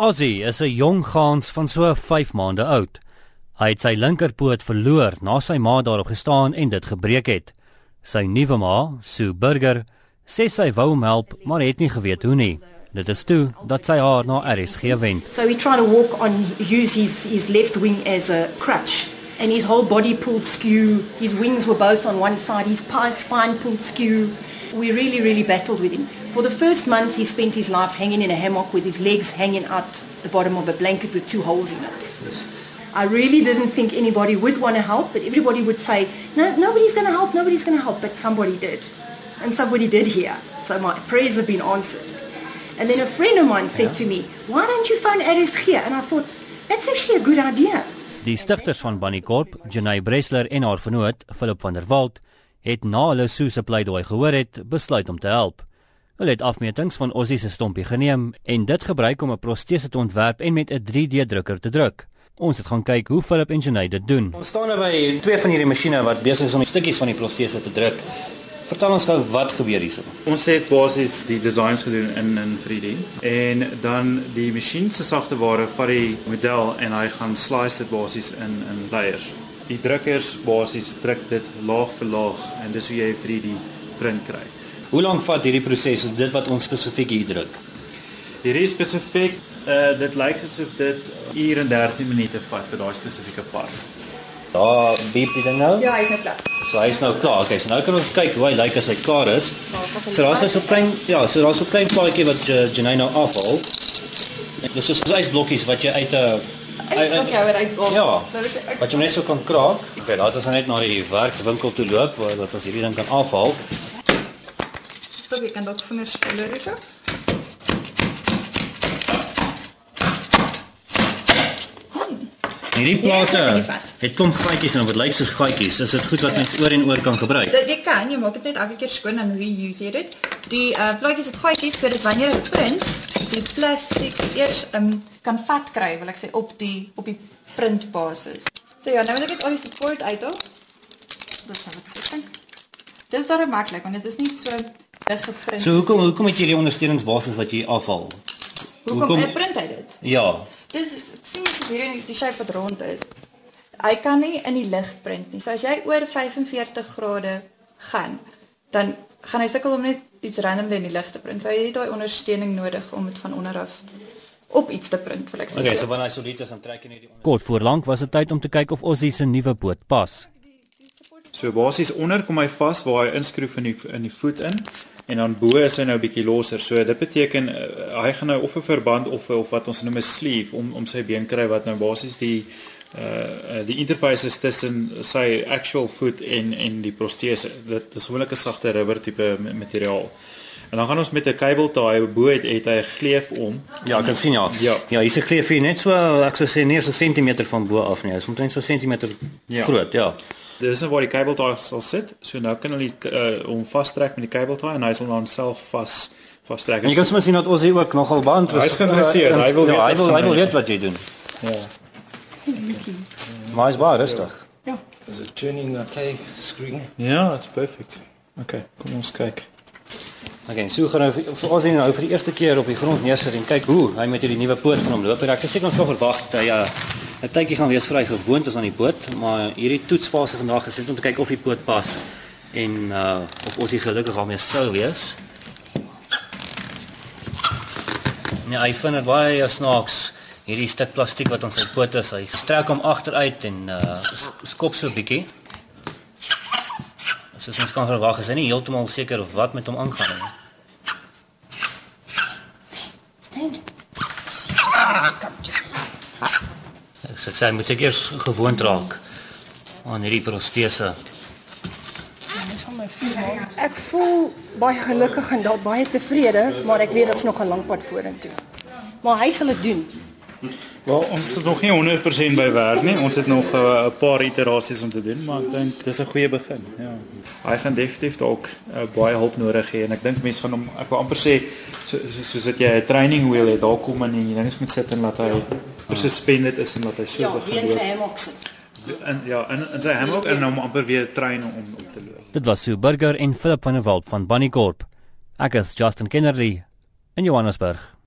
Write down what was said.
Ozzy is 'n jong gans van so 5 maande oud. Hy het sy linkerpoot verloor na sy ma daarop gestaan en dit gebreek het. Sy nuwe ma, Sue Burger, sê sy wou hom help, maar het nie geweet hoe nie. Dit is toe dat sy haar na RSG wend. So he tried to walk on, use his, his left wing as a crutch, and his whole body pulled skew. His wings were both on one side, his spine pulled skew. We really, really battled with him. For the first month, he spent his life hanging in a hammock with his legs hanging out the bottom of a blanket with two holes in it. I really didn't think anybody would want to help, but everybody would say, no, nobody's going to help, nobody's going to help, but somebody did. And somebody did here. So my prayers have been answered. And then a friend of mine said to me, why don't you phone Aris here? And I thought, that's actually a good idea. Die stigters van Bunny Corp, Jenay Bresler en haar vernoot, Philip van der Walt, het na hulle Sue se pleidooi gehoor het, besluit om te help. Hulle het afmetings van Ozzy se stompie geneem en dit gebruik om 'n protese te ontwerp en met 'n 3D-drukker te druk. Ons het gaan kyk hoe Philip en Jenay dit doen. Ons staan nou by twee van hierdie masjiene wat besig is om die stukkies van die protese te druk. Vertel ons gou wat gebeur hierso. Ons het basies die designs gedoen in in 3D en dan die masjien se sagte ware vat die model en hy gaan slice dit basies in in layers. Die drukkers basies druk dit laag vir laag en dis hoe jy 'n 3D print kry. Hoe lank vat hierdie proses dit wat ons spesifiek hier druk? Hierdie spesifiek uh dit lyk asof dit uur en 13 minute vat vir daai spesifieke part. Daar beep ding nou? Ja, hy's net klaar. So hy's nou klaar. Okay, so nou kan ons kyk hoe hy lyk as hy klaar is. So daar's nou so klein ja, so daar's so klein plaatjie wat uh, Janine nou afhaal. Dis is ysblokkies wat jy uit 'n Ja. Wat jy net so kan kraak. Ek weet, laat ons nou net na die werkswinkel toe loop waar ons hierdie ding kan afhaal. So jy kan dalk vingers verloor hê. Hierdie plate het klomp gaatjies en dit lyk soos gaatjies. Is dit goed wat mens oor en oor kan gebruik? Dit jy kan, jy maak dit net elke keer skoon en reuse jy dit. Die uh plaatjies het gaatjies sodat wanneer dit print, die plastiek eers um, kan vat kry, wil ek sê op die op die printbasis. So ja, nou wil ek dit al die support uithaal. Dis nou wat ek dink. Dit is daar maklik want dit is nie so geprint. So hoekom hoekom het jy die ondersteuningsbasis wat jy afhaal? Hoekom, hoekom print hy dit? Ja. Dis sien jy hier in die shape wat rond is. Hy kan nie in die lig print nie. So as jy oor 45 grade gaan, dan gaan hy sukkel om net iets randomly in die lig te print. So jy het daai ondersteuning nodig om dit van onder af op iets te print, wil ek sê. Okay, so wanneer hy so dit is om trek in hierdie Kort voor lank was dit tyd om te kyk of Ozzy se nuwe boot pas. So basies onder kom hy vas waar hy inskroef in die in die voet in en dan bo is hy nou bietjie losser. So dit beteken uh, hy gaan nou of 'n verband of of wat ons noem 'n sleeve om om sy been kry wat nou basies die uh die interface is tussen sy actual voet en en die protese. Dit is gewoonlik 'n sagte rubber tipe materiaal. En dan gaan ons met 'n cable tie bo het, het hy 'n gleuf om. Ja, ek kan sien ja. Ja, ja hier's 'n gleuf hier net so ek sou sê nie so 'n sentimeter van bo af nie. Dit is omtrent so 'n sentimeter ja. groot, ja. Dis nou waar die cable tie sal sit. So nou kan hulle uh, hom vastrek met die cable tie en hy sal dan self vas vastrek. Jy kan sommer sien dat ons hier ook nogal baie interessant is. Hy is geïnteresseerd. Hy wil ja, hy wil hy wil weet wat jy doen. Ja. He's looking. Maar is baie rustig. Ja. Is it turning okay screen? Ja, it's perfect. Okay, kom ons kyk. Okay, so gaan nou vir ons nou vir die eerste keer op die grond neersit en kyk hoe hy met hierdie nuwe poot van hom loop. Ek het seker ons verwag dat hy ja 'n tydjie gaan wees vir hy gewoond is aan die boot, maar hierdie toetsfase vandag is om te kyk of die boot pas en uh of ons hier gelukkig daarmee sou wees. Nee, hy vind dit baie snaaks hierdie stuk plastiek wat aan sy poot is. Hy strek hom agteruit en uh skop so 'n bietjie. Soos ons kan verwag, is hy nie heeltemal seker of wat met hom aangaan nie. Ek sê moet ek eers gewoond raak aan hierdie protese. Ek voel baie gelukkig en dalk baie tevrede, maar ek weet dit is nog 'n lang pad vorentoe. Maar hy sal dit doen. Wel, ons is nog nie 100% by werk nie. Ons het nog eh, 'n uh, paar iterasies om te doen, maar ek dink dis 'n goeie begin. Ja. Hy gaan definitief dalk uh, baie hulp nodig hê en ek dink mense van hom ek wil amper sê soos so, so, so dat jy 'n training wheel het, daar kom in en jy net moet sit en laat hy suspended is en laat hy so ja, begin. Ja, in sy hammock sit. En ja, in in sy hammock en hom amper weer train om om te loop. Dit was Sue Burger en Philip van der Walt van Bunny Corp. Ek is Justin Kennedy in Johannesburg.